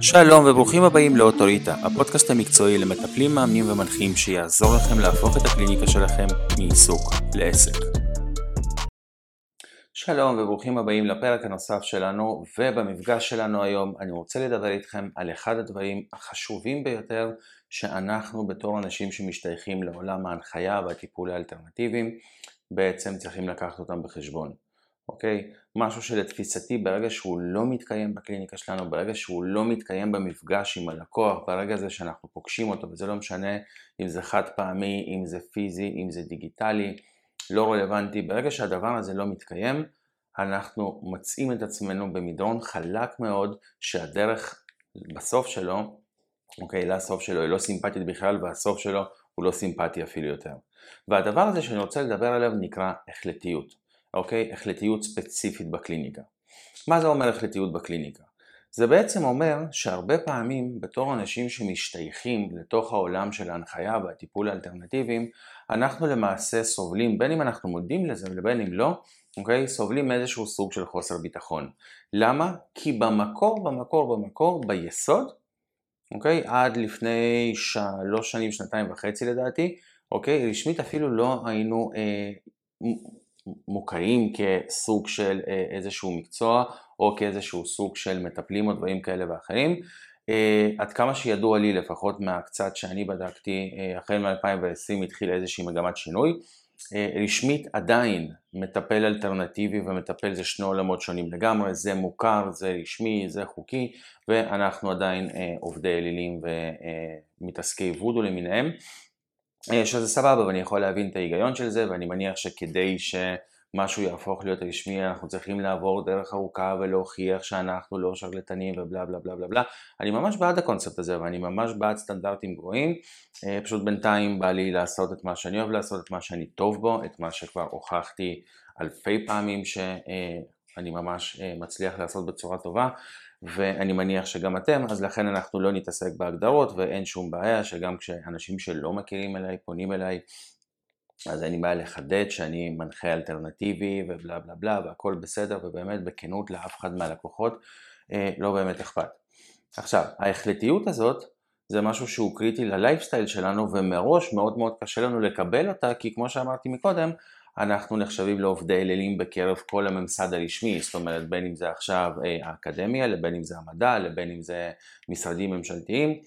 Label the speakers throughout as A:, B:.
A: שלום וברוכים הבאים לאוטוריטה, הפודקאסט המקצועי למטפלים, מאמנים ומנחים שיעזור לכם להפוך את הקליניקה שלכם מעיסוק לעסק. שלום וברוכים הבאים לפרק הנוסף שלנו, ובמפגש שלנו היום אני רוצה לדבר איתכם על אחד הדברים החשובים ביותר שאנחנו בתור אנשים שמשתייכים לעולם ההנחיה והטיפול האלטרנטיביים בעצם צריכים לקחת אותם בחשבון. אוקיי? משהו שלתפיסתי ברגע שהוא לא מתקיים בקליניקה שלנו, ברגע שהוא לא מתקיים במפגש עם הלקוח, ברגע הזה שאנחנו פוגשים אותו, וזה לא משנה אם זה חד פעמי, אם זה פיזי, אם זה דיגיטלי, לא רלוונטי, ברגע שהדבר הזה לא מתקיים, אנחנו מוצאים את עצמנו במדרון חלק מאוד, שהדרך בסוף שלו, אוקיי, לסוף שלו היא לא סימפטית בכלל, והסוף שלו הוא לא סימפטי אפילו יותר. והדבר הזה שאני רוצה לדבר עליו נקרא החלטיות. אוקיי? החלטיות ספציפית בקליניקה. מה זה אומר החלטיות בקליניקה? זה בעצם אומר שהרבה פעמים בתור אנשים שמשתייכים לתוך העולם של ההנחיה והטיפול האלטרנטיביים, אנחנו למעשה סובלים, בין אם אנחנו מודים לזה ובין אם לא, אוקיי? סובלים מאיזשהו סוג של חוסר ביטחון. למה? כי במקור, במקור, במקור, ביסוד, אוקיי? עד לפני שלוש שנים, שנתיים וחצי לדעתי, אוקיי? רשמית אפילו לא היינו אה, מוכרים כסוג של אה, איזשהו מקצוע או כאיזשהו סוג של מטפלים או דברים כאלה ואחרים. אה, עד כמה שידוע לי לפחות מהקצת שאני בדקתי, אה, החל מ-2020 התחיל איזושהי מגמת שינוי. רשמית עדיין מטפל אלטרנטיבי ומטפל זה שני עולמות שונים לגמרי, זה מוכר, זה רשמי, זה חוקי ואנחנו עדיין עובדי אלילים ומתעסקי וודו למיניהם. אה, שזה סבבה ואני יכול להבין את ההיגיון של זה ואני מניח שכדי שמשהו יהפוך להיות רשמי אנחנו צריכים לעבור דרך ארוכה ולהוכיח שאנחנו לא שרלטנים ובלה בלה בלה בלה בלה. אני ממש בעד הקונספט הזה ואני ממש בעד סטנדרטים גבוהים. אה, פשוט בינתיים בא לי לעשות את מה שאני אוהב לעשות, את מה שאני טוב בו, את מה שכבר הוכחתי אלפי פעמים שאני ממש אה, מצליח לעשות בצורה טובה ואני מניח שגם אתם, אז לכן אנחנו לא נתעסק בהגדרות ואין שום בעיה שגם כשאנשים שלא מכירים אליי פונים אליי אז אין לי בעיה לחדד שאני מנחה אלטרנטיבי ובלה בלה בלה והכל בסדר ובאמת בכנות לאף אחד מהלקוחות אה, לא באמת אכפת. עכשיו, ההחלטיות הזאת זה משהו שהוא קריטי ללייפסטייל שלנו ומראש מאוד מאוד קשה לנו לקבל אותה כי כמו שאמרתי מקודם אנחנו נחשבים לעובדי אלילים בקרב כל הממסד הרשמי, זאת אומרת בין אם זה עכשיו אה, האקדמיה, לבין אם זה המדע, לבין אם זה משרדים ממשלתיים,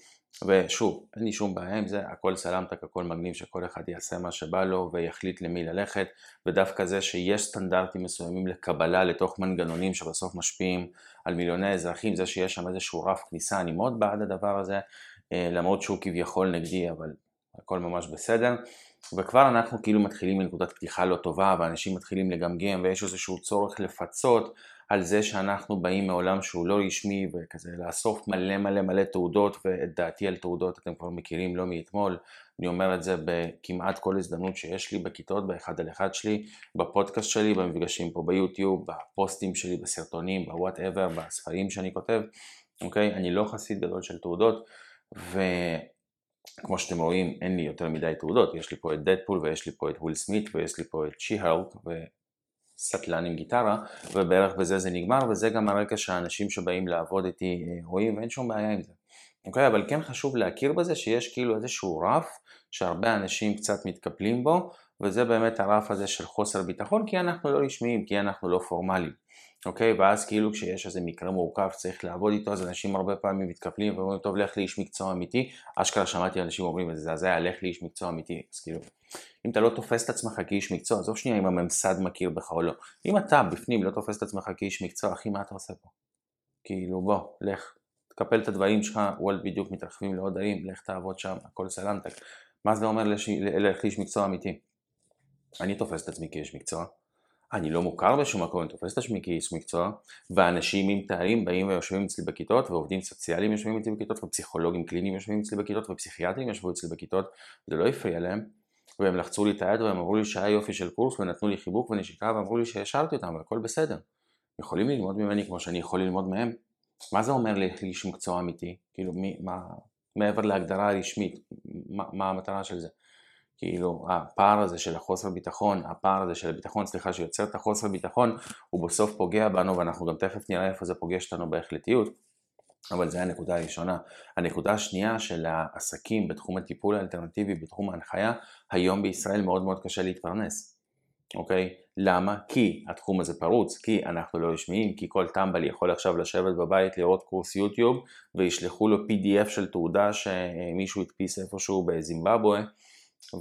A: ושוב, אין לי שום בעיה עם זה, הכל סלמתק, הכל מגניב שכל אחד יעשה מה שבא לו ויחליט למי ללכת, ודווקא זה שיש סטנדרטים מסוימים לקבלה לתוך מנגנונים שבסוף משפיעים על מיליוני אזרחים, זה שיש שם איזשהו רף כניסה, אני מאוד בעד הדבר הזה, אה, למרות שהוא כביכול נגדי, אבל הכל ממש בסדר. וכבר אנחנו כאילו מתחילים מנקודת פתיחה לא טובה ואנשים מתחילים לגמגם ויש איזשהו צורך לפצות על זה שאנחנו באים מעולם שהוא לא רשמי וכזה לאסוף מלא מלא מלא תעודות ואת דעתי על תעודות אתם כבר מכירים לא מאתמול אני אומר את זה בכמעט כל הזדמנות שיש לי בכיתות, באחד על אחד שלי, בפודקאסט שלי, במפגשים פה ביוטיוב, בפוסטים שלי, בסרטונים, ב whatever, בספרים שאני כותב, אוקיי? אני לא חסיד גדול של תעודות ו... כמו שאתם רואים אין לי יותר מדי תעודות, יש לי פה את דדפול ויש לי פה את וויל סמית ויש לי פה את שי-הלק וסטלן עם גיטרה ובערך בזה זה נגמר וזה גם הרקע שהאנשים שבאים לעבוד איתי אה, רואים ואין שום בעיה עם זה. אוקיי, אבל כן חשוב להכיר בזה שיש כאילו איזשהו רף שהרבה אנשים קצת מתקפלים בו וזה באמת הרף הזה של חוסר ביטחון כי אנחנו לא רשמיים, כי אנחנו לא פורמליים. אוקיי? ואז כאילו כשיש איזה מקרה מורכב שצריך לעבוד איתו, אז אנשים הרבה פעמים מתקפלים ואומרים, טוב, לך לאיש מקצוע אמיתי. אשכרה שמעתי אנשים אומרים, זה מזעזע, לך לאיש מקצוע אמיתי. אז כאילו, אם אתה לא תופס את עצמך כאיש מקצוע, עזוב שנייה אם הממסד מכיר בך או לא. אם אתה בפנים לא תופס את עצמך כאיש מקצוע, אחי, מה אתה עושה פה? כאילו, בוא, לך, תקפל את הדברים שלך, וולט בדיוק מתרחבים לעוד ערים, לך תעבוד שם, הכל סלנטק. מה זה אומר לך לאיש מקצוע אמיתי? אני תופס את עצמי כאיש מקצוע, אני לא מוכר בשום מקום, אני תופס את עצמי כאיש מקצוע, ואנשים עם תארים באים ויושבים אצלי בכיתות, ועובדים סוציאליים יושבים אצלי בכיתות, ופסיכולוגים קליניים יושבים אצלי בכיתות, ופסיכיאטרים ישבו אצלי בכיתות, זה לא הפריע להם, והם לחצו לי את היד והם אמרו לי שהיה יופי של קורס, ונתנו לי חיבוק ונשיקה, ואמרו לי שהשארתי אותם, והכל בסדר. יכולים ללמוד ממני כמו שאני יכול ללמוד מהם. מה זה אומר לי איש מקצוע אמיתי? כאילו, מי, מה, מעבר להגדרה הרשמית, מה, מה המטרה של זה? כאילו הפער הזה של החוסר ביטחון, הפער הזה של הביטחון, סליחה, שיוצר את החוסר ביטחון, הוא בסוף פוגע בנו ואנחנו גם תכף נראה איפה זה פוגש אותנו בהחלטיות. אבל זו הנקודה הראשונה. הנקודה השנייה של העסקים בתחום הטיפול האלטרנטיבי, בתחום ההנחיה, היום בישראל מאוד מאוד קשה להתפרנס. אוקיי? למה? כי התחום הזה פרוץ, כי אנחנו לא רשמיים, כי כל טמבל יכול עכשיו לשבת בבית לראות קורס יוטיוב וישלחו לו PDF של תעודה שמישהו הדפיס איפשהו בזימבבואה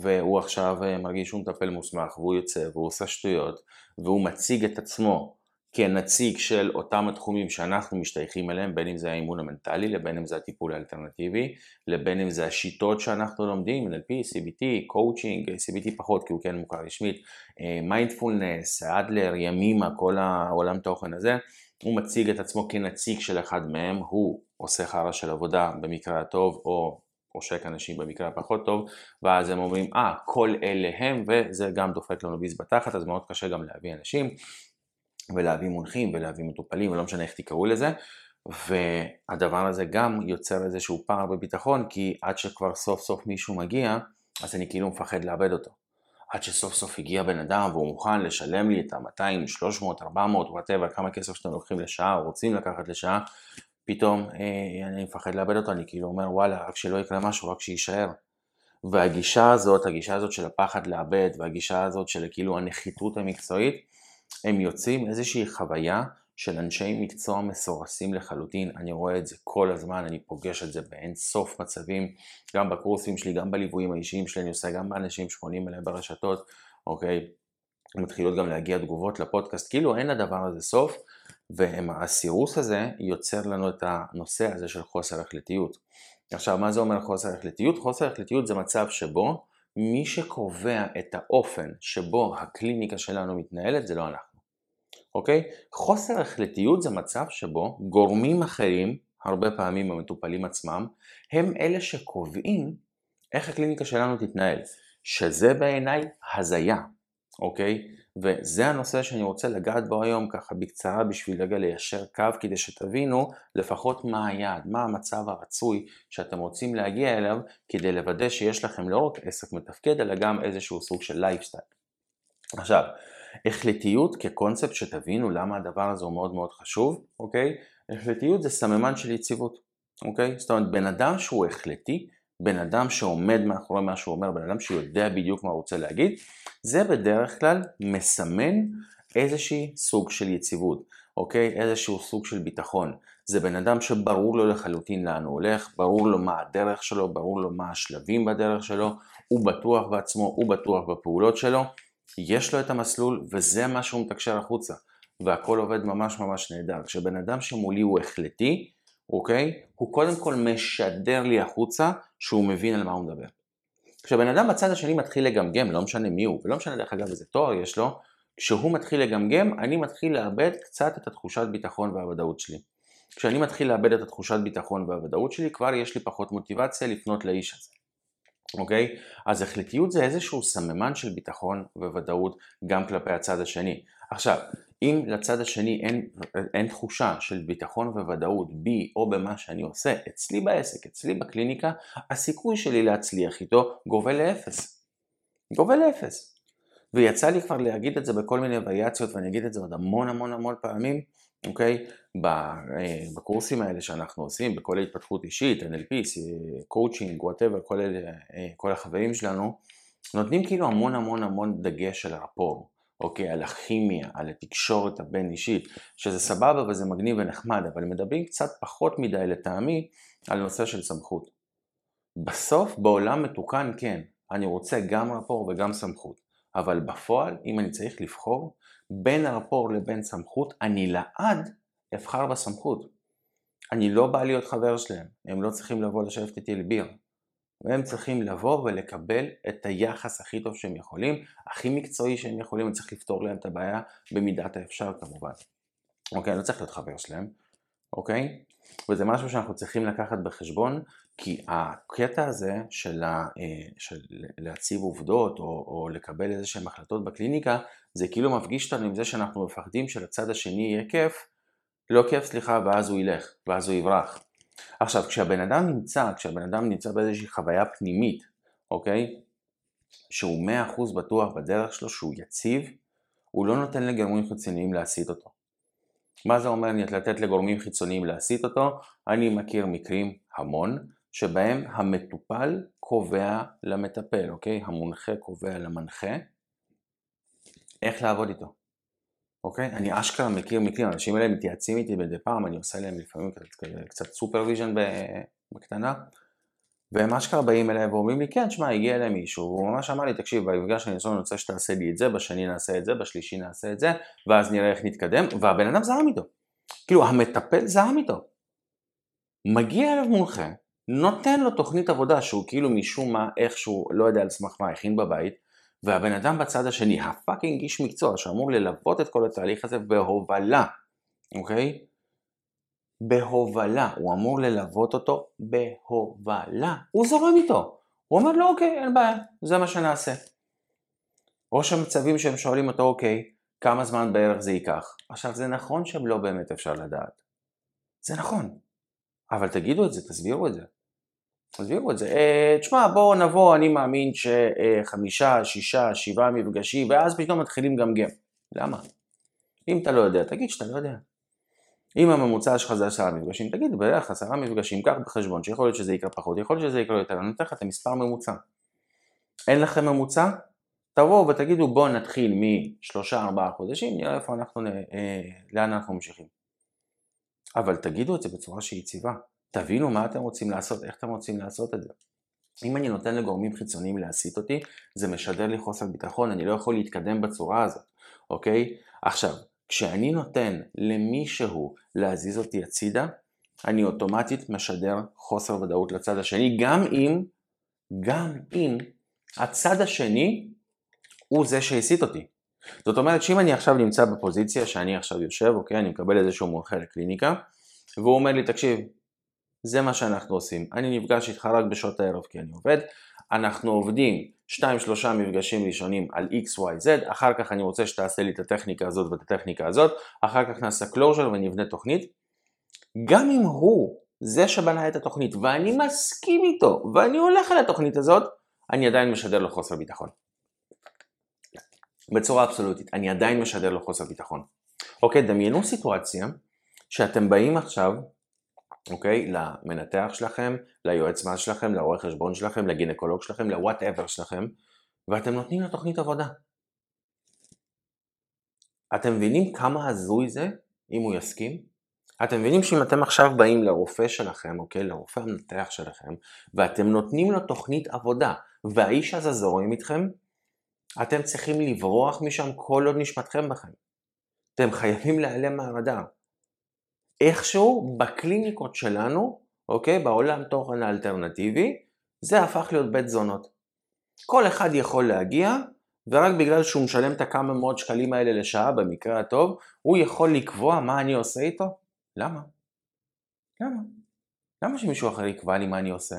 A: והוא עכשיו מרגיש שהוא מטפל מוסמך והוא יוצא והוא עושה שטויות והוא מציג את עצמו כנציג של אותם התחומים שאנחנו משתייכים אליהם, בין אם זה האימון המנטלי, לבין אם זה הטיפול האלטרנטיבי, לבין אם זה השיטות שאנחנו לומדים, NLP, CBT, coaching, CBT פחות כי הוא כן מוכר רשמית, מיינדפולנס, אדלר, ימימה, כל העולם תוכן הזה, הוא מציג את עצמו כנציג של אחד מהם, הוא עושה חרא של עבודה במקרה הטוב, או עושק אנשים במקרה הפחות טוב, ואז הם אומרים, אה, אה, כל אלה הם, וזה גם דופק לנו ביס בתחת, אז מאוד קשה גם להביא אנשים. ולהביא מונחים ולהביא מטופלים ולא משנה איך תקראו לזה והדבר הזה גם יוצר איזשהו פער בביטחון כי עד שכבר סוף סוף מישהו מגיע אז אני כאילו מפחד לאבד אותו. עד שסוף סוף הגיע בן אדם והוא מוכן לשלם לי את ה-200, 300, 400, whatever, כמה כסף שאתם לוקחים לשעה או רוצים לקחת לשעה, פתאום אה, אני מפחד לאבד אותו, אני כאילו אומר וואלה, רק שלא יקרה משהו, רק שיישאר. והגישה הזאת, הגישה הזאת של הפחד לאבד והגישה הזאת של כאילו הנחיתות המקצועית, הם יוצאים איזושהי חוויה של אנשי מקצוע מסורסים לחלוטין, אני רואה את זה כל הזמן, אני פוגש את זה באין סוף מצבים, גם בקורסים שלי, גם בליוויים האישיים שלי, אני עושה גם באנשים שפונים אליי ברשתות, אוקיי, מתחילות גם להגיע תגובות לפודקאסט, כאילו אין לדבר הזה סוף, והסירוס הזה יוצר לנו את הנושא הזה של חוסר החלטיות. עכשיו, מה זה אומר חוסר החלטיות? חוסר החלטיות זה מצב שבו מי שקובע את האופן שבו הקליניקה שלנו מתנהלת זה לא אנחנו, אוקיי? חוסר החלטיות זה מצב שבו גורמים אחרים, הרבה פעמים המטופלים עצמם, הם אלה שקובעים איך הקליניקה שלנו תתנהל, שזה בעיניי הזיה, אוקיי? וזה הנושא שאני רוצה לגעת בו היום ככה בקצרה בשביל רגע ליישר קו כדי שתבינו לפחות מה היעד, מה המצב הרצוי שאתם רוצים להגיע אליו כדי לוודא שיש לכם לא רק עסק מתפקד אלא גם איזשהו סוג של לייפסטייל. עכשיו, החלטיות כקונספט שתבינו למה הדבר הזה הוא מאוד מאוד חשוב, אוקיי? החלטיות זה סממן של יציבות, אוקיי? זאת אומרת בן אדם שהוא החלטי בן אדם שעומד מאחורי מה שהוא אומר, בן אדם שיודע בדיוק מה הוא רוצה להגיד, זה בדרך כלל מסמן איזשהי סוג של יציבות, אוקיי? איזשהו סוג של ביטחון. זה בן אדם שברור לו לחלוטין לאן הוא הולך, ברור לו מה הדרך שלו, ברור לו מה השלבים בדרך שלו, הוא בטוח בעצמו, הוא בטוח בפעולות שלו, יש לו את המסלול וזה מה שהוא מתקשר החוצה. והכל עובד ממש ממש נהדר. כשבן אדם שמולי הוא החלטי, אוקיי? הוא קודם כל משדר לי החוצה שהוא מבין על מה הוא מדבר. כשבן אדם בצד השני מתחיל לגמגם, לא משנה מי הוא, ולא משנה דרך אגב איזה תואר יש לו, כשהוא מתחיל לגמגם, אני מתחיל לאבד קצת את התחושת ביטחון והוודאות שלי. כשאני מתחיל לאבד את התחושת ביטחון והוודאות שלי, כבר יש לי פחות מוטיבציה לפנות לאיש הזה. אוקיי? אז החלטיות זה איזשהו סממן של ביטחון וודאות גם כלפי הצד השני. עכשיו, אם לצד השני אין, אין תחושה של ביטחון וודאות בי או במה שאני עושה אצלי בעסק, אצלי בקליניקה, הסיכוי שלי להצליח איתו גובל לאפס. גובל לאפס. ויצא לי כבר להגיד את זה בכל מיני וריאציות ואני אגיד את זה עוד המון המון המון פעמים, אוקיי? אה, בקורסים האלה שאנחנו עושים, בכל ההתפתחות אישית, NLP, coaching, whatever, כל, אה, כל החברים שלנו, נותנים כאילו המון המון המון דגש על ה rapport. אוקיי, על הכימיה, על התקשורת הבין אישית, שזה סבבה וזה מגניב ונחמד, אבל מדברים קצת פחות מדי לטעמי על נושא של סמכות. בסוף בעולם מתוקן כן, אני רוצה גם רפור וגם סמכות, אבל בפועל אם אני צריך לבחור בין הרפור לבין סמכות, אני לעד אבחר בסמכות. אני לא בא להיות חבר שלהם, הם לא צריכים לבוא לשבת איתי לביר. והם צריכים לבוא ולקבל את היחס הכי טוב שהם יכולים, הכי מקצועי שהם יכולים, וצריך לפתור להם את הבעיה במידת האפשר כמובן. אוקיי, אני לא צריך להיות חבר שלהם, אוקיי? וזה משהו שאנחנו צריכים לקחת בחשבון, כי הקטע הזה של, ה, אה, של להציב עובדות או, או לקבל איזה שהן החלטות בקליניקה, זה כאילו מפגיש אותנו עם זה שאנחנו מפחדים שלצד השני יהיה כיף, לא כיף סליחה, ואז הוא ילך, ואז הוא יברח. עכשיו, כשהבן אדם נמצא, כשהבן אדם נמצא באיזושהי חוויה פנימית, אוקיי? שהוא 100% בטוח בדרך שלו, שהוא יציב, הוא לא נותן לגורמים חיצוניים להסיט אותו. מה זה אומר לתת לגורמים חיצוניים להסיט אותו? אני מכיר מקרים המון שבהם המטופל קובע למטפל, אוקיי? המונחה קובע למנחה איך לעבוד איתו. אוקיי? אני אשכרה מכיר מקרים, האנשים האלה מתייעצים איתי מדי פעם, אני עושה להם לפעמים קצת, קצת supervision בקטנה, והם אשכרה באים אליי ואומרים לי, כן, שמע, הגיע אליי מישהו, והוא ממש אמר לי, תקשיב, במפגש אני רוצה שתעשה לי את זה, בשני נעשה את זה, בשלישי נעשה את זה, ואז נראה איך נתקדם, והבן אדם זרם איתו. כאילו, המטפל זרם איתו. מגיע אליו מונחה, נותן לו תוכנית עבודה שהוא כאילו משום מה, איכשהו, לא יודע על סמך מה, הכין בבית, והבן אדם בצד השני, הפאקינג איש מקצוע שאמור ללוות את כל התהליך הזה בהובלה, אוקיי? בהובלה, הוא אמור ללוות אותו בהובלה, הוא זורם איתו, הוא אומר לו אוקיי, אין בעיה, זה מה שנעשה. או שמצבים שהם שואלים אותו אוקיי, כמה זמן בערך זה ייקח. עכשיו זה נכון שלא באמת אפשר לדעת, זה נכון, אבל תגידו את זה, תסבירו את זה. תסבירו את זה. אה, תשמע, בואו נבוא, אני מאמין שחמישה, שישה, שבעה מפגשים, ואז פתאום מתחילים לגמגם. למה? אם אתה לא יודע, תגיד שאתה לא יודע. אם הממוצע שלך זה עשרה מפגשים, תגיד בערך עשרה מפגשים, קח בחשבון שיכול להיות שזה יקרה פחות, יכול להיות שזה יקרה יותר, אני נותן לך את המספר ממוצע. אין לכם ממוצע? תבואו ותגידו בואו נתחיל משלושה ארבעה חודשים, נראה איפה אנחנו, אה, לאן אנחנו ממשיכים. אבל תגידו את זה בצורה שהיא יציבה. תבינו מה אתם רוצים לעשות, איך אתם רוצים לעשות את זה. אם אני נותן לגורמים חיצוניים להסיט אותי, זה משדר לי חוסר ביטחון, אני לא יכול להתקדם בצורה הזאת, אוקיי? עכשיו, כשאני נותן למישהו להזיז אותי הצידה, אני אוטומטית משדר חוסר ודאות לצד השני, גם אם, גם אם הצד השני הוא זה שהסיט אותי. זאת אומרת שאם אני עכשיו נמצא בפוזיציה שאני עכשיו יושב, אוקיי, אני מקבל איזשהו מומחה לקליניקה, והוא אומר לי, תקשיב, זה מה שאנחנו עושים. אני נפגש איתך רק בשעות הערב כי אני עובד. אנחנו עובדים 2-3 מפגשים ראשונים על XYZ, אחר כך אני רוצה שתעשה לי את הטכניקה הזאת ואת הטכניקה הזאת, אחר כך נעשה closure ונבנה תוכנית. גם אם הוא זה שבנה את התוכנית ואני מסכים איתו ואני הולך על התוכנית הזאת, אני עדיין משדר לו חוסר ביטחון. בצורה אבסולוטית, אני עדיין משדר לו חוסר ביטחון. אוקיי, דמיינו סיטואציה שאתם באים עכשיו אוקיי? למנתח שלכם, ליועץ מס שלכם, לרואה חשבון שלכם, לגינקולוג שלכם, לוואטאבר שלכם, ואתם נותנים לו תוכנית עבודה. אתם מבינים כמה הזוי זה, אם הוא יסכים? אתם מבינים שאם אתם עכשיו באים לרופא שלכם, אוקיי? לרופא המנתח שלכם, ואתם נותנים לו תוכנית עבודה, והאיש הזה זורם איתכם, אתם צריכים לברוח משם כל עוד נשמתכם בכם. אתם חייבים להיעלם מהרדאר. איכשהו בקליניקות שלנו, אוקיי, בעולם תוכן האלטרנטיבי, זה הפך להיות בית זונות. כל אחד יכול להגיע, ורק בגלל שהוא משלם את הכמה מאות שקלים האלה לשעה, במקרה הטוב, הוא יכול לקבוע מה אני עושה איתו? למה? למה? למה שמישהו אחר יקבע לי מה אני עושה?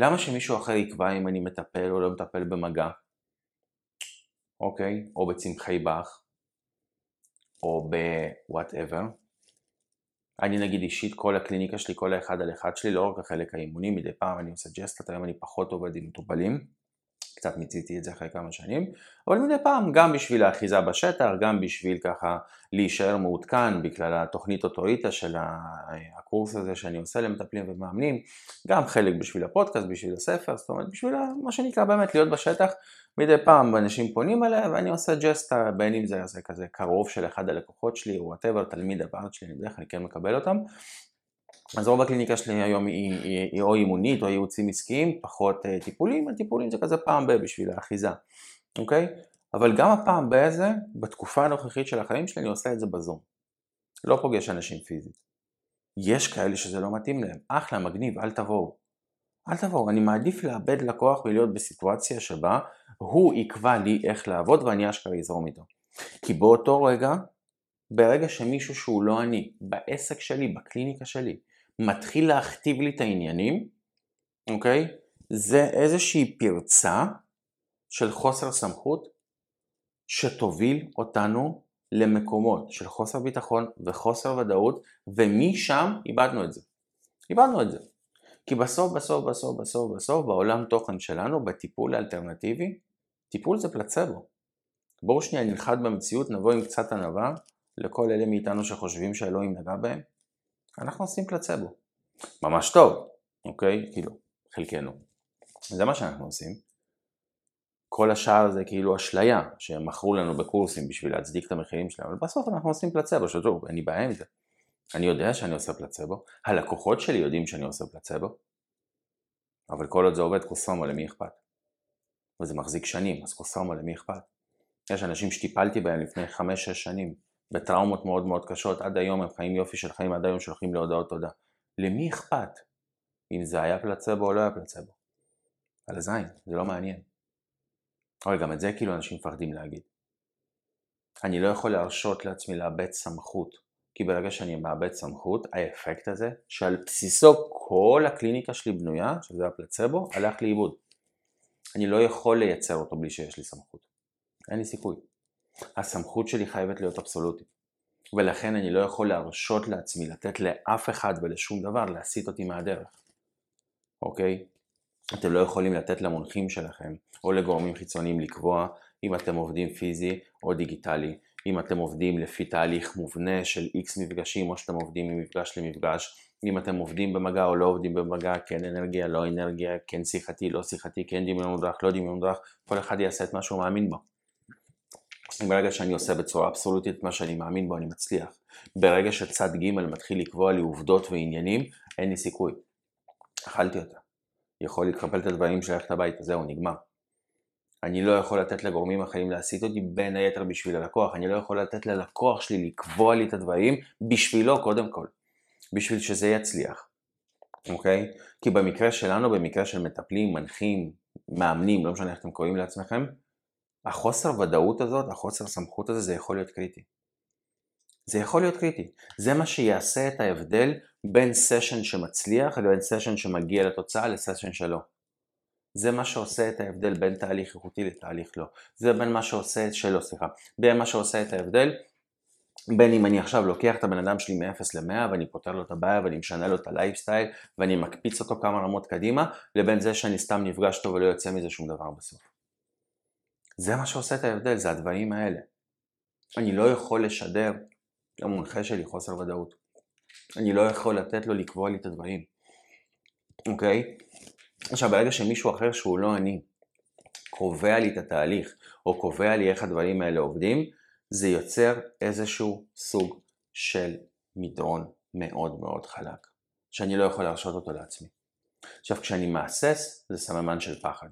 A: למה שמישהו אחר יקבע אם אני מטפל או לא מטפל במגע? אוקיי? או בצמחי באך, או ב-whatever. אני נגיד אישית, כל הקליניקה שלי, כל האחד על אחד שלי, לא רק החלק האימוני, מדי פעם אני עושה ג'סטות, היום אני פחות עובד עם מטופלים, קצת מיציתי את זה אחרי כמה שנים, אבל מדי פעם גם בשביל האחיזה בשטח, גם בשביל ככה להישאר מעודכן בגלל התוכנית אוטוריטה של הקורס הזה שאני עושה למטפלים ומאמנים, גם חלק בשביל הפודקאסט, בשביל הספר, זאת אומרת בשביל מה שנקרא באמת להיות בשטח, מדי פעם אנשים פונים אליי ואני עושה ג'סטה, בין אם זה, זה כזה קרוב של אחד הלקוחות שלי או whatever, תלמיד הבארץ שלי, אני בדרך כלל כן מקבל אותם. אז רוב הקליניקה שלי היום היא, היא, היא או אימונית או ייעוצים עסקיים, פחות אה, טיפולים, הטיפולים זה כזה פעם ב- בשביל האחיזה, אוקיי? אבל גם הפעם באיזה, בתקופה הנוכחית של החיים שלי אני עושה את זה בזום. לא פוגש אנשים פיזית. יש כאלה שזה לא מתאים להם, אחלה, מגניב, אל תבואו. אל תבואו, אני מעדיף לאבד לקוח ולהיות בסיטואציה שבה הוא יקבע לי איך לעבוד ואני אשכרה אזרום איתו. כי באותו רגע, ברגע שמישהו שהוא לא אני, בעסק שלי, בקליניקה שלי, מתחיל להכתיב לי את העניינים, אוקיי? זה איזושהי פרצה של חוסר סמכות שתוביל אותנו למקומות של חוסר ביטחון וחוסר ודאות, ומשם איבדנו את זה. איבדנו את זה. כי בסוף, בסוף, בסוף, בסוף, בסוף, בעולם תוכן שלנו, בטיפול האלטרנטיבי, טיפול זה פלצבו. בואו שנייה נלחד במציאות, נבוא עם קצת ענווה, לכל אלה מאיתנו שחושבים שאלוהים נגע בהם, אנחנו עושים פלצבו. ממש טוב, אוקיי? כאילו, חלקנו. זה מה שאנחנו עושים. כל השאר זה כאילו אשליה שהם מכרו לנו בקורסים בשביל להצדיק את המחירים שלהם, אבל בסוף אנחנו עושים פלצבו, שטוב, אין לי בעיה עם זה. אני יודע שאני עושה פלצבו, הלקוחות שלי יודעים שאני עושה פלצבו, אבל כל עוד זה עובד קוסומו למי אכפת? וזה מחזיק שנים, אז קוסומו למי אכפת? יש אנשים שטיפלתי בהם לפני 5-6 שנים, בטראומות מאוד מאוד קשות, עד היום הם חיים יופי של חיים, עד היום שולחים להודעות תודה. למי אכפת אם זה היה פלצבו או לא היה פלצבו? על הזין, זה לא מעניין. אבל גם את זה כאילו אנשים מפחדים להגיד. אני לא יכול להרשות לעצמי לאבד סמכות, כי ברגע שאני מאבד סמכות, האפקט הזה, שעל בסיסו כל הקליניקה שלי בנויה, שזה הפלצבו, הלך לאיבוד. אני לא יכול לייצר אותו בלי שיש לי סמכות. אין לי סיכוי. הסמכות שלי חייבת להיות אבסולוטית. ולכן אני לא יכול להרשות לעצמי לתת לאף אחד ולשום דבר להסיט אותי מהדרך. אוקיי? אתם לא יכולים לתת למונחים שלכם או לגורמים חיצוניים לקבוע אם אתם עובדים פיזי או דיגיטלי, אם אתם עובדים לפי תהליך מובנה של איקס מפגשים או שאתם עובדים ממפגש למפגש, אם אתם עובדים במגע או לא עובדים במגע, כן אנרגיה, לא אנרגיה, כן שיחתי, לא שיחתי, כן דמיון מודרך, לא דמיון מודרך, כל אחד יעשה את מה שהוא מאמין בו. ברגע שאני עושה בצורה אבסולוטית מה שאני מאמין בו, אני מצליח. ברגע שצד ג' מתחיל לקבוע לי עובדות ועניינים, אין לי סיכוי. אכלתי אותה. יכול לקבל את הדברים של ללכת הביתה, זהו, נגמר. אני לא יכול לתת לגורמים אחרים להסיט אותי בין היתר בשביל הלקוח, אני לא יכול לתת ללקוח שלי לקבוע לי את הדברים בשבילו קודם כל, בשביל שזה יצליח, אוקיי? כי במקרה שלנו, במקרה של מטפלים, מנחים, מאמנים, לא משנה איך אתם קוראים לעצמכם, החוסר ודאות הזאת, החוסר סמכות הזה, זה יכול להיות קריטי. זה יכול להיות קריטי. זה מה שיעשה את ההבדל בין סשן שמצליח לבין סשן שמגיע לתוצאה לסשן שלא. זה מה שעושה את ההבדל בין תהליך איכותי לתהליך לא. זה בין מה שעושה, שלא סליחה, בין מה שעושה את ההבדל בין אם אני עכשיו לוקח את הבן אדם שלי מ-0 ל-100 ואני פותר לו את הבעיה ואני משנה לו את הלייפסטייל ואני מקפיץ אותו כמה רמות קדימה לבין זה שאני סתם נפגש טוב ולא יוצא מזה שום דבר בסוף. זה מה שעושה את ההבדל, זה הדברים האלה. אני לא יכול לשדר למונחה שלי חוסר ודאות. אני לא יכול לתת לו לקבוע לי את הדברים, אוקיי? עכשיו, ברגע שמישהו אחר שהוא לא אני, קובע לי את התהליך, או קובע לי איך הדברים האלה עובדים, זה יוצר איזשהו סוג של מדרון מאוד מאוד חלק, שאני לא יכול להרשות אותו לעצמי. עכשיו, כשאני מהסס, זה סממן של פחד.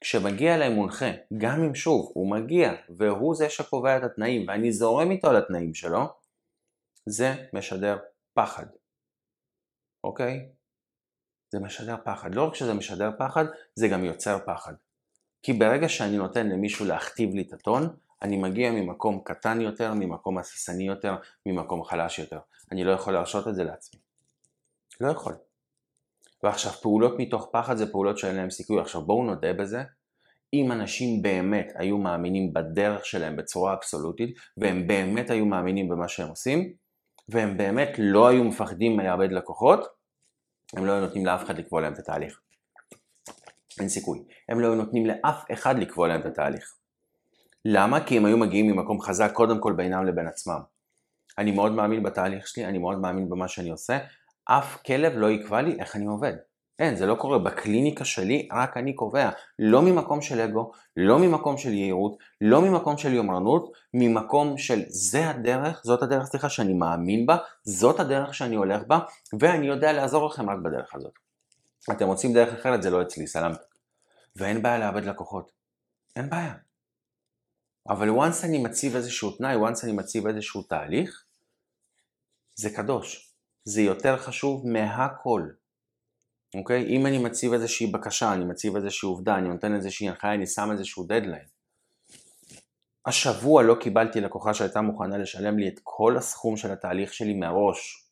A: כשמגיע אליי מונחה, גם אם שוב, הוא מגיע והוא זה שקובע את התנאים ואני זורם איתו על התנאים שלו, זה משדר פחד, אוקיי? זה משדר פחד. לא רק שזה משדר פחד, זה גם יוצר פחד. כי ברגע שאני נותן למישהו להכתיב לי את הטון, אני מגיע ממקום קטן יותר, ממקום הססני יותר, ממקום חלש יותר. אני לא יכול להרשות את זה לעצמי. לא יכול. ועכשיו פעולות מתוך פחד זה פעולות שאין להם סיכוי. עכשיו בואו נודה בזה, אם אנשים באמת היו מאמינים בדרך שלהם בצורה אבסולוטית, והם באמת היו מאמינים במה שהם עושים, והם באמת לא היו מפחדים מלאבד לקוחות, הם לא היו נותנים לאף אחד לקבוע להם את התהליך. אין סיכוי. הם לא היו נותנים לאף אחד לקבוע להם את התהליך. למה? כי הם היו מגיעים ממקום חזק קודם כל בינם לבין עצמם. אני מאוד מאמין בתהליך שלי, אני מאוד מאמין במה שאני עושה, אף כלב לא יקבע לי איך אני עובד. אין, זה לא קורה. בקליניקה שלי רק אני קובע. לא ממקום של אגו, לא ממקום של יהירות, לא ממקום של יומרנות, ממקום של זה הדרך, זאת הדרך, סליחה, שאני מאמין בה, זאת הדרך שאני הולך בה, ואני יודע לעזור לכם רק בדרך הזאת. אתם רוצים דרך אחרת, זה לא אצלי, סלאם. ואין בעיה לאבד לקוחות. אין בעיה. אבל once אני מציב איזשהו תנאי, once אני מציב איזשהו תהליך, זה קדוש. זה יותר חשוב מהכל. אוקיי? אם אני מציב איזושהי בקשה, אני מציב איזושהי עובדה, אני נותן איזושהי הנחיה, אני שם איזשהו דדליין. השבוע לא קיבלתי לקוחה שהייתה מוכנה לשלם לי את כל הסכום של התהליך שלי מראש,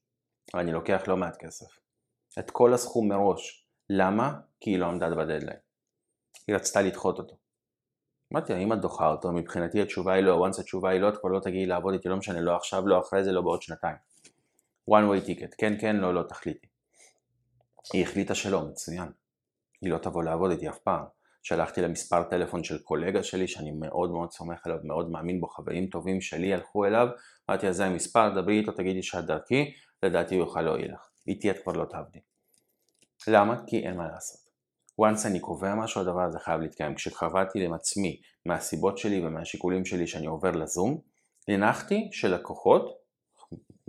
A: ואני לוקח לא מעט כסף. את כל הסכום מראש. למה? כי היא לא עמדה בדדליין. היא רצתה לדחות אותו. אמרתי לה, אם את דוחה אותו, מבחינתי התשובה היא לא, once התשובה היא לא, את כבר לא תגיעי לעבוד איתי, לא משנה, לא עכשיו, לא אחרי זה, לא בעוד שנתיים. One way ticket, כן כן, לא לא, תחליטי. היא החליטה שלא, מצוין. היא לא תבוא לעבוד איתי אף פעם. שלחתי למספר טלפון של קולגה שלי שאני מאוד מאוד סומך עליו, מאוד מאמין בו, חברים טובים שלי הלכו אליו, אמרתי אז זה המספר, דברי איתו, תגידי שאת דרכי, לדעתי הוא יוכל להועיל לך. איתי את כבר לא תעבדי. למה? כי אין מה לעשות. once אני קובע משהו, הדבר הזה חייב להתקיים. כשקבעתי עם עצמי מהסיבות שלי ומהשיקולים שלי שאני עובר לזום, הנחתי שלקוחות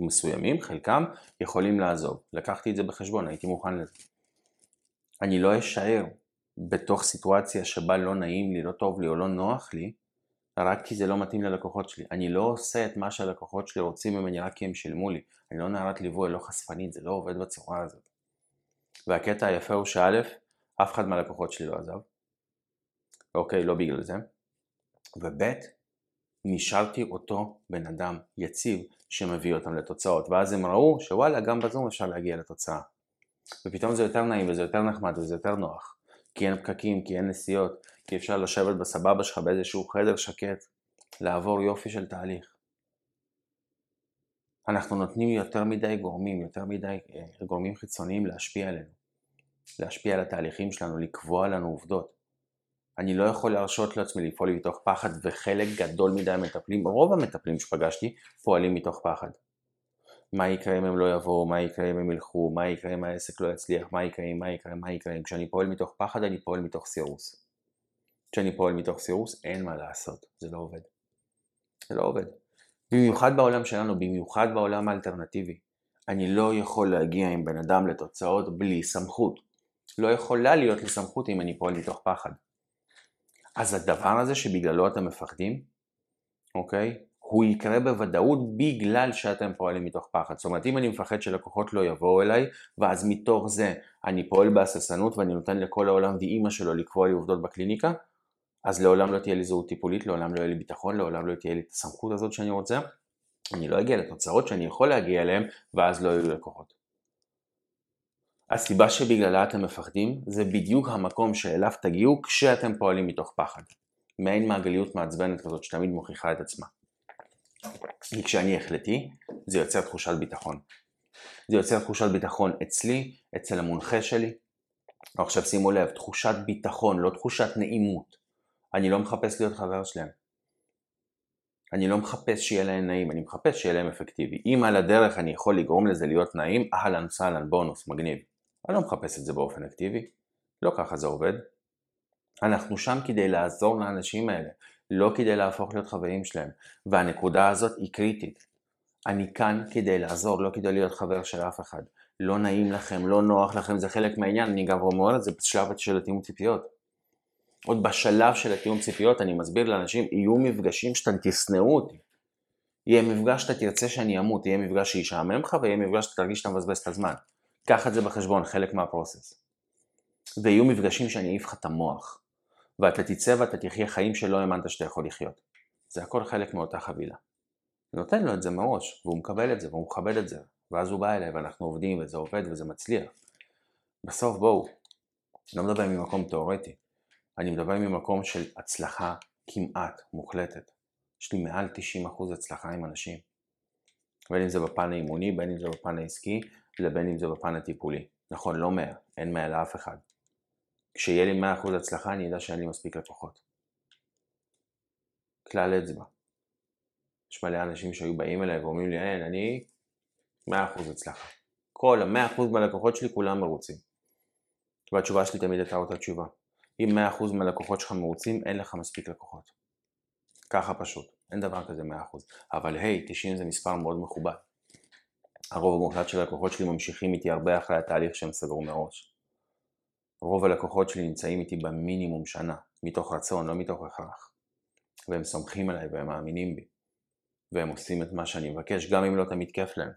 A: מסוימים, חלקם, יכולים לעזוב. לקחתי את זה בחשבון, הייתי מוכן לזה. אני לא אשאר בתוך סיטואציה שבה לא נעים לי, לא טוב לי או לא נוח לי, רק כי זה לא מתאים ללקוחות שלי. אני לא עושה את מה שהלקוחות שלי רוצים ממני רק כי הם שילמו לי. אני לא נערת ליווי, לא חשפנית, זה לא עובד בצורה הזאת. והקטע היפה הוא שא', אף אחד מהלקוחות שלי לא עזב. אוקיי, לא בגלל זה. וב', נשארתי אותו בן אדם יציב שמביא אותם לתוצאות. ואז הם ראו שוואלה, גם בזום אפשר להגיע לתוצאה. ופתאום זה יותר נעים וזה יותר נחמד וזה יותר נוח. כי אין פקקים, כי אין נסיעות, כי אפשר לשבת בסבבה שלך באיזשהו חדר שקט, לעבור יופי של תהליך. אנחנו נותנים יותר מדי גורמים, יותר מדי אה, גורמים חיצוניים להשפיע עלינו, להשפיע על התהליכים שלנו, לקבוע לנו עובדות. אני לא יכול להרשות לעצמי לפעול מתוך פחד וחלק גדול מדי המטפלים, רוב המטפלים שפגשתי פועלים מתוך פחד. מה יקרה אם הם לא יבואו, מה יקרה אם הם ילכו, מה יקרה אם העסק לא יצליח, מה יקרה מה יקרה, מה יקרה אם. כשאני פועל מתוך פחד אני פועל מתוך סירוס. כשאני פועל מתוך סירוס אין מה לעשות, זה לא עובד. זה לא עובד. במיוחד בעולם שלנו, במיוחד בעולם האלטרנטיבי. אני לא יכול להגיע עם בן אדם לתוצאות בלי סמכות. לא יכולה להיות לי סמכות אם אני פועל מתוך פחד. אז הדבר הזה שבגללו אתם מפחדים, אוקיי? הוא יקרה בוודאות בגלל שאתם פועלים מתוך פחד. זאת אומרת, אם אני מפחד שלקוחות לא יבואו אליי, ואז מתוך זה אני פועל בהססנות ואני נותן לכל העולם ואימא שלו לקבוע לי עובדות בקליניקה, אז לעולם לא תהיה לי זהות טיפולית, לעולם לא יהיה לי ביטחון, לעולם לא תהיה לי את הסמכות הזאת שאני רוצה. אני לא אגיע לתוצאות שאני יכול להגיע אליהן, ואז לא יהיו לקוחות. הסיבה שבגללה אתם מפחדים, זה בדיוק המקום שאליו תגיעו כשאתם פועלים מתוך פחד. מעין מעגליות מעצבנת כזאת שתמיד מוכיחה את עצמה. כי כשאני החלטי, זה יוצר תחושת ביטחון. זה יוצר תחושת ביטחון אצלי, אצל המונחה שלי. ועכשיו שימו לב, תחושת ביטחון, לא תחושת נעימות. אני לא מחפש להיות חבר שלהם. אני לא מחפש שיהיה להם נעים, אני מחפש שיהיה להם אפקטיבי. אם על הדרך אני יכול לגרום לזה להיות נעים, אהלן סהלן בונוס, מגניב. אני לא מחפש את זה באופן אקטיבי, לא ככה זה עובד. אנחנו שם כדי לעזור לאנשים האלה, לא כדי להפוך להיות חברים שלהם, והנקודה הזאת היא קריטית. אני כאן כדי לעזור, לא כדי להיות חבר של אף אחד. לא נעים לכם, לא נוח לכם, זה חלק מהעניין, אני גם אומר את זה בשלב של התיאום ציפיות. עוד בשלב של התיאום ציפיות אני מסביר לאנשים, יהיו מפגשים שאתם תשנאו אותי. יהיה מפגש שאתה תרצה שאני אמות, יהיה מפגש שישעמם לך ויהיה מפגש שאתה תרגיש שאתה מבזבז את הזמן. קח את זה בחשבון, חלק מהפרוסס. ויהיו מפגשים שאני אעיף לך את המוח. ואתה תצא ואתה תחיה חיים שלא האמנת שאתה יכול לחיות. זה הכל חלק מאותה חבילה. נותן לו את זה מראש, והוא מקבל את זה, והוא מכבד את זה, ואז הוא בא אליי ואנחנו עובדים וזה עובד וזה מצליח. בסוף בואו, לא מדבר ממקום תאורטי, אני מדבר ממקום של הצלחה כמעט מוחלטת. יש לי מעל 90% הצלחה עם אנשים. בין אם זה בפן האימוני, בין אם זה בפן העסקי, לבין אם זה בפן הטיפולי. נכון, לא 100, אין 100 לאף אחד. כשיהיה לי 100% הצלחה אני אדע שאין לי מספיק לקוחות. כלל אצבע. יש מלא אנשים שהיו באים אליי ואומרים לי, אין, אני 100% הצלחה. כל ה-100% מהלקוחות שלי כולם מרוצים. והתשובה שלי תמיד הייתה אותה תשובה. אם 100% מהלקוחות שלך מרוצים, אין לך מספיק לקוחות. ככה פשוט. אין דבר כזה 100%. אבל היי, hey, 90 זה מספר מאוד מכובד. הרוב המוחלט של הלקוחות שלי ממשיכים איתי הרבה אחרי התהליך שהם סגרו מראש. רוב הלקוחות שלי נמצאים איתי במינימום שנה, מתוך רצון, לא מתוך הכרח. והם סומכים עליי והם מאמינים בי. והם עושים את מה שאני מבקש, גם אם לא תמיד כיף להם.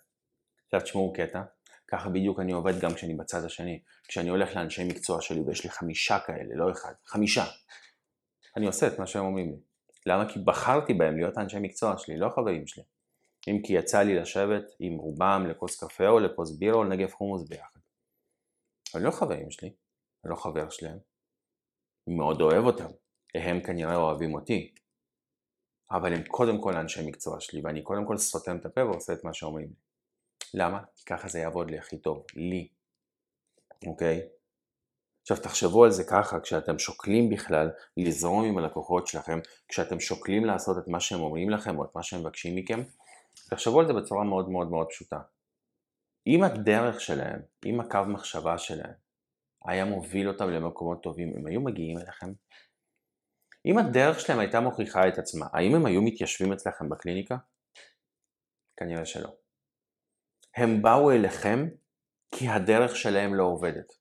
A: עכשיו תשמעו קטע, ככה בדיוק אני עובד גם כשאני בצד השני. כשאני הולך לאנשי מקצוע שלי, ויש לי חמישה כאלה, לא אחד, חמישה. אני עושה את מה שהם אומרים לי. למה? כי בחרתי בהם להיות האנשי מקצוע שלי, לא החברים שלי. אם כי יצא לי לשבת עם רובם לכוס קפה או לכוס בירה או לנגב חומוס ביחד. אבל לא חברים שלי, אני לא חבר שלהם. אני מאוד אוהב אותם, הם כנראה אוהבים אותי. אבל הם קודם כל אנשי מקצוע שלי, ואני קודם כל סותם את הפה ועושה את מה שאומרים לי. למה? כי ככה זה יעבוד לי הכי טוב, לי. אוקיי? עכשיו תחשבו על זה ככה, כשאתם שוקלים בכלל לזרום עם הלקוחות שלכם, כשאתם שוקלים לעשות את מה שהם אומרים לכם או את מה שהם מבקשים מכם, תחשבו על זה בצורה מאוד מאוד מאוד פשוטה. אם הדרך שלהם, אם הקו מחשבה שלהם, היה מוביל אותם למקומות טובים, הם היו מגיעים אליכם? אם הדרך שלהם הייתה מוכיחה את עצמה, האם הם היו מתיישבים אצלכם בקליניקה? כנראה שלא. הם באו אליכם כי הדרך שלהם לא עובדת.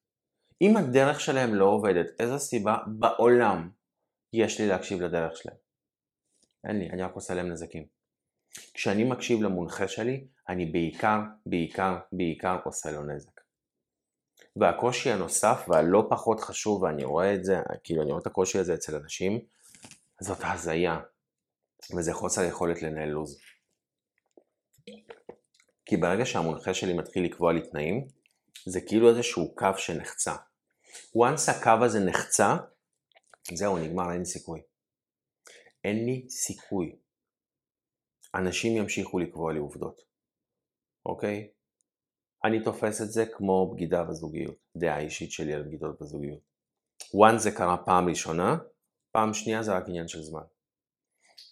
A: אם הדרך שלהם לא עובדת, איזו סיבה בעולם יש לי להקשיב לדרך שלהם? אין לי, אני רק עושה להם נזקים. כשאני מקשיב למונחה שלי, אני בעיקר, בעיקר, בעיקר עושה לו נזק. והקושי הנוסף והלא פחות חשוב, ואני רואה את זה, כאילו אני רואה את הקושי הזה אצל אנשים, זאת הזיה, וזה חוסר יכולת לנהל לו"ז. כי ברגע שהמונחה שלי מתחיל לקבוע לי תנאים, זה כאילו איזשהו קו שנחצה. once הקו הזה נחצה, זהו, נגמר, אין לי סיכוי. אין לי סיכוי. אנשים ימשיכו לקבוע לי עובדות, אוקיי? אני תופס את זה כמו בגידה בזוגיות, דעה אישית שלי על בגידות בזוגיות. once זה קרה פעם ראשונה, פעם שנייה זה רק עניין של זמן.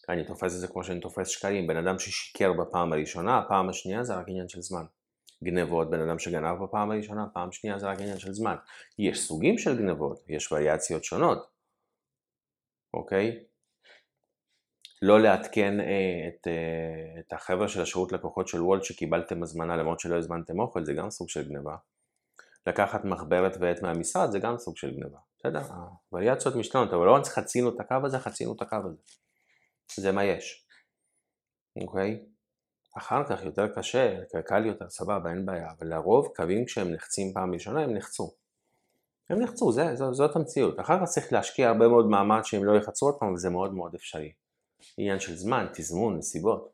A: אני תופס את זה כמו שאני תופס שקרים, בן אדם ששיקר בפעם הראשונה, הפעם השנייה זה רק עניין של זמן. גנבות, בן אדם שגנב בפעם הראשונה, פעם שנייה זה רק עניין של זמן. יש סוגים של גנבות, יש וריאציות שונות, אוקיי? לא לעדכן אה, את, אה, את החבר'ה של השירות לקוחות של וולט שקיבלתם הזמנה למרות שלא הזמנתם אוכל, זה גם סוג של גניבה. לקחת מחברת ועט מהמשרד זה גם סוג של גניבה. בסדר? הווריאציות משתנות, אבל לא רק חצינו את הקו הזה, חצינו את הקו הזה. זה מה יש. אוקיי? אחר כך יותר קשה, קל יותר, סבבה, אין בעיה, אבל לרוב קווים כשהם נחצים פעם ראשונה הם נחצו. הם נחצו, זה, זו, זאת המציאות. אחר כך צריך להשקיע הרבה מאוד מאמץ שהם לא יחצו עוד פעם, וזה מאוד מאוד אפשרי. עניין של זמן, תזמון, נסיבות.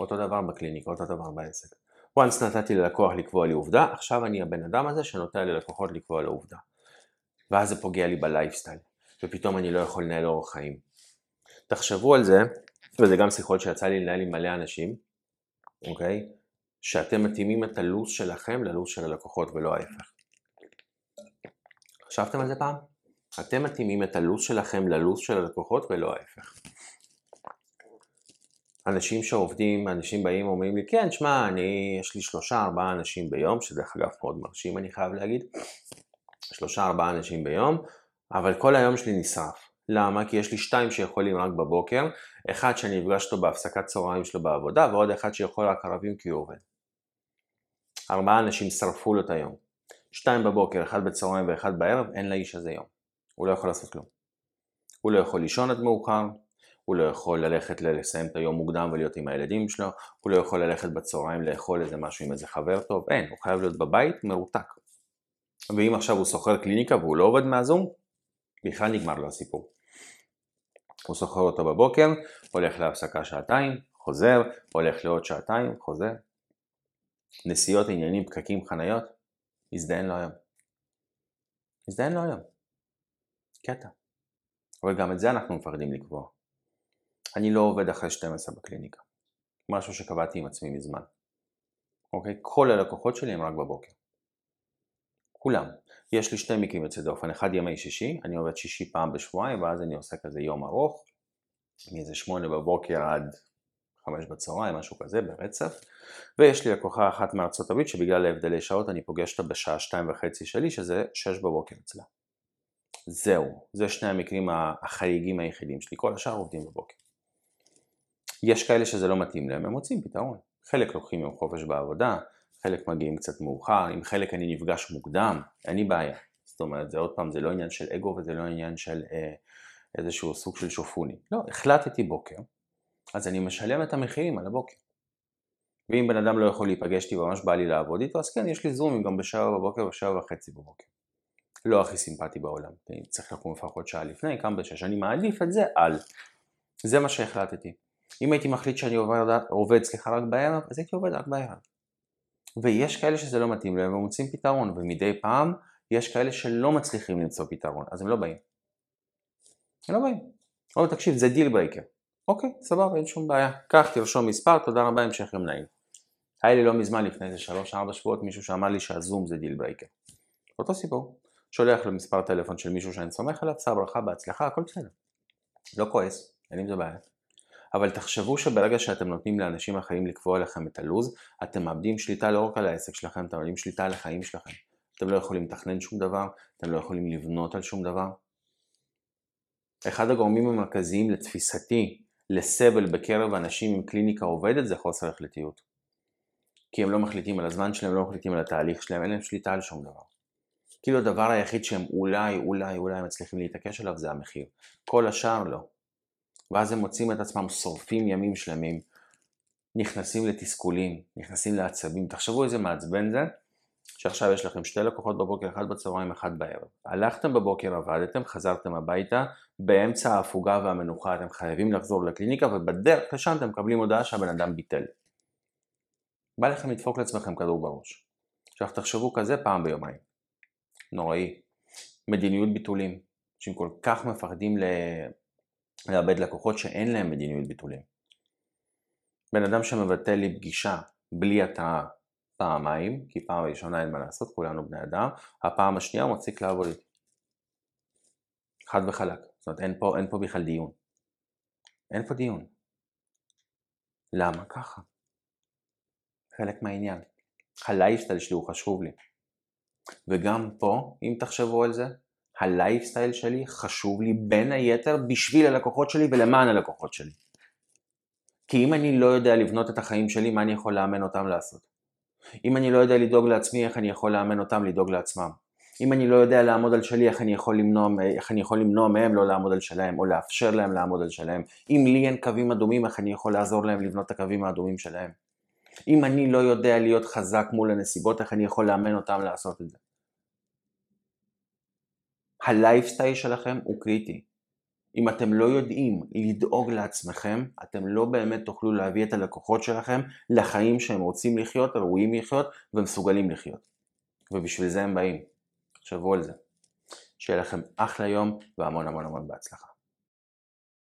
A: אותו דבר בקליניקה, אותו דבר בעסק. once נתתי ללקוח לקבוע לי עובדה, עכשיו אני הבן אדם הזה שנותן ללקוחות לקבוע לו עובדה. ואז זה פוגע לי בלייפסטייל, ופתאום אני לא יכול לנהל אורח חיים. תחשבו על זה, וזה גם שיחות שיצא לי לנהל עם מלא אנשים, אוקיי? שאתם מתאימים את הלו"ז שלכם ללו"ז של הלקוחות ולא ההפך. חשבתם על זה פעם? אתם מתאימים את הלו"ז שלכם ללו"ז של הלקוחות ולא ההפך. אנשים שעובדים, אנשים באים ואומרים לי, כן, שמע, אני, יש לי שלושה ארבעה אנשים ביום, שדרך אגב מאוד מרשים אני חייב להגיד, שלושה ארבעה אנשים ביום, אבל כל היום שלי נשרף. למה? כי יש לי שתיים שיכולים רק בבוקר, אחד שאני אפגש אותו בהפסקת צהריים שלו בעבודה, ועוד אחד שיכול רק ערבים כי הוא עובד. ארבעה אנשים שרפו לו את היום. שתיים בבוקר, אחד בצהריים ואחד בערב, אין לאיש הזה יום. הוא לא יכול לעשות כלום. הוא לא יכול לישון עד מאוחר, הוא לא יכול ללכת לסיים את היום מוקדם ולהיות עם הילדים שלו, הוא לא יכול ללכת בצהריים לאכול איזה משהו עם איזה חבר טוב, אין, הוא חייב להיות בבית מרותק. ואם עכשיו הוא שוכר קליניקה והוא לא עובד מהזום, בכלל נגמר לו הסיפור. הוא שוכר אותו בבוקר, הולך להפסקה שעתיים, חוזר, הולך לעוד שעתיים, חוזר. נסיעות, עניינים, פקקים, חניות, הזדיין לו היום. הזדיין לו היום. קטע. אבל גם את זה אנחנו מפחדים לקבוע. אני לא עובד אחרי 12 בקליניקה. משהו שקבעתי עם עצמי מזמן. אוקיי? כל הלקוחות שלי הם רק בבוקר. כולם. יש לי שני מקרים יוצאי דופן, אחד ימי שישי, אני עובד שישי פעם בשבועיים ואז אני עושה כזה יום ארוך, מאיזה שמונה בבוקר עד חמש בצהריים, משהו כזה, ברצף. ויש לי לקוחה אחת מארצות הברית שבגלל ההבדלי שעות אני פוגש אותה בשעה שתיים וחצי שלי, שזה שש בבוקר אצלה. זהו, זה שני המקרים החריגים היחידים שלי, כל השאר עובדים בבוקר. יש כאלה שזה לא מתאים להם, הם מוצאים פתרון. חלק לוקחים יום חופש בעבודה, חלק מגיעים קצת מאוחר, עם חלק אני נפגש מוקדם, אין לי בעיה. זאת אומרת, זה עוד פעם, זה לא עניין של אגו וזה לא עניין של אה, איזשהו סוג של שופוני. לא, החלטתי בוקר, אז אני משלם את המחירים על הבוקר. ואם בן אדם לא יכול להיפגש איתי וממש בא לי לעבוד איתו, אז כן, יש לי זומים גם בשעה בבוקר ושעה וחצי בבוקר. לא הכי סימפטי בעולם, צריך לקום לפחות שעה לפני, קם בשש, אני מעדיף את זה על. זה מה שהחלטתי. אם הייתי מחליט שאני עובד, עובד סליחה רק בערב, אז הייתי עובד רק בערב. ויש כאלה שזה לא מתאים להם ומוצאים פתרון, ומדי פעם יש כאלה שלא מצליחים למצוא פתרון, אז הם לא באים. הם לא באים. אבל תקשיב, זה deal breaker. אוקיי, סבבה, אין שום בעיה. קח, תרשום מספר, תודה רבה, המשך יום נעים. היה לי לא מזמן, לפני איזה 3-4 שבועות, מישהו שאמר לי שהזום זה deal breaker. אותו סיפור. שולח למספר טלפון של מישהו שאני סומך עליו, שיהיה ברכה, בהצלחה, הכל בסדר. לא כועס, אין עם זה בעיה. אבל תחשבו שברגע שאתם נותנים לאנשים אחרים לקבוע לכם את הלו"ז, אתם מאבדים שליטה לא רק על העסק שלכם, אתם מאבדים שליטה על החיים שלכם. אתם לא יכולים לתכנן שום דבר, אתם לא יכולים לבנות על שום דבר. אחד הגורמים המרכזיים לתפיסתי לסבל בקרב אנשים עם קליניקה עובדת זה חוסר החלטיות. כי הם לא מחליטים על הזמן שלהם, לא מחליטים על התהליך שלהם, אין להם שליטה על שום דבר. כאילו הדבר היחיד שהם אולי, אולי, אולי מצליחים להתעקש עליו זה המחיר. כל השאר לא. ואז הם מוצאים את עצמם שורפים ימים שלמים, נכנסים לתסכולים, נכנסים לעצבים. תחשבו איזה מעצבן זה, שעכשיו יש לכם שתי לקוחות בבוקר, אחד בצהריים, אחד בערב. הלכתם בבוקר, עבדתם, חזרתם הביתה, באמצע ההפוגה והמנוחה אתם חייבים לחזור לקליניקה, ובדרך לשם אתם מקבלים הודעה שהבן אדם ביטל. בא לכם לדפוק לעצמכם כדור בראש. עכשיו תחשבו כזה פעם ביומיים. נוראי. מדיניות ביטולים. אנשים כל כך מפחדים. לאבד לקוחות שאין להם מדיניות ביטולים. בן אדם שמבטל לי פגישה בלי התראה פעמיים, כי פעם ראשונה אין מה לעשות, כולנו בני אדם, הפעם השנייה הוא מפסיק לעבוד איתי. חד וחלק. זאת אומרת, אין פה, אין פה בכלל דיון. אין פה דיון. למה? ככה. חלק מהעניין. הלייפסטייל שלי הוא חשוב לי. וגם פה, אם תחשבו על זה, הלייפסטייל שלי חשוב לי בין היתר בשביל הלקוחות שלי ולמען הלקוחות שלי. כי אם אני לא יודע לבנות את החיים שלי, מה אני יכול לאמן אותם לעשות? אם אני לא יודע לדאוג לעצמי, איך אני יכול לאמן אותם לדאוג לעצמם? אם אני לא יודע לעמוד על שלי, איך אני יכול למנוע, איך אני יכול למנוע מהם לא לעמוד על שלהם, או לאפשר להם לעמוד על שלהם? אם לי אין קווים אדומים, איך אני יכול לעזור להם לבנות את הקווים האדומים שלהם? אם אני לא יודע להיות חזק מול הנסיבות, איך אני יכול לאמן אותם לעשות את זה? הלייפסטייל שלכם הוא קריטי. אם אתם לא יודעים לדאוג לעצמכם, אתם לא באמת תוכלו להביא את הלקוחות שלכם לחיים שהם רוצים לחיות, ראויים לחיות ומסוגלים לחיות. ובשביל זה הם באים. תחשבו על זה. שיהיה לכם אחלה יום והמון המון המון בהצלחה.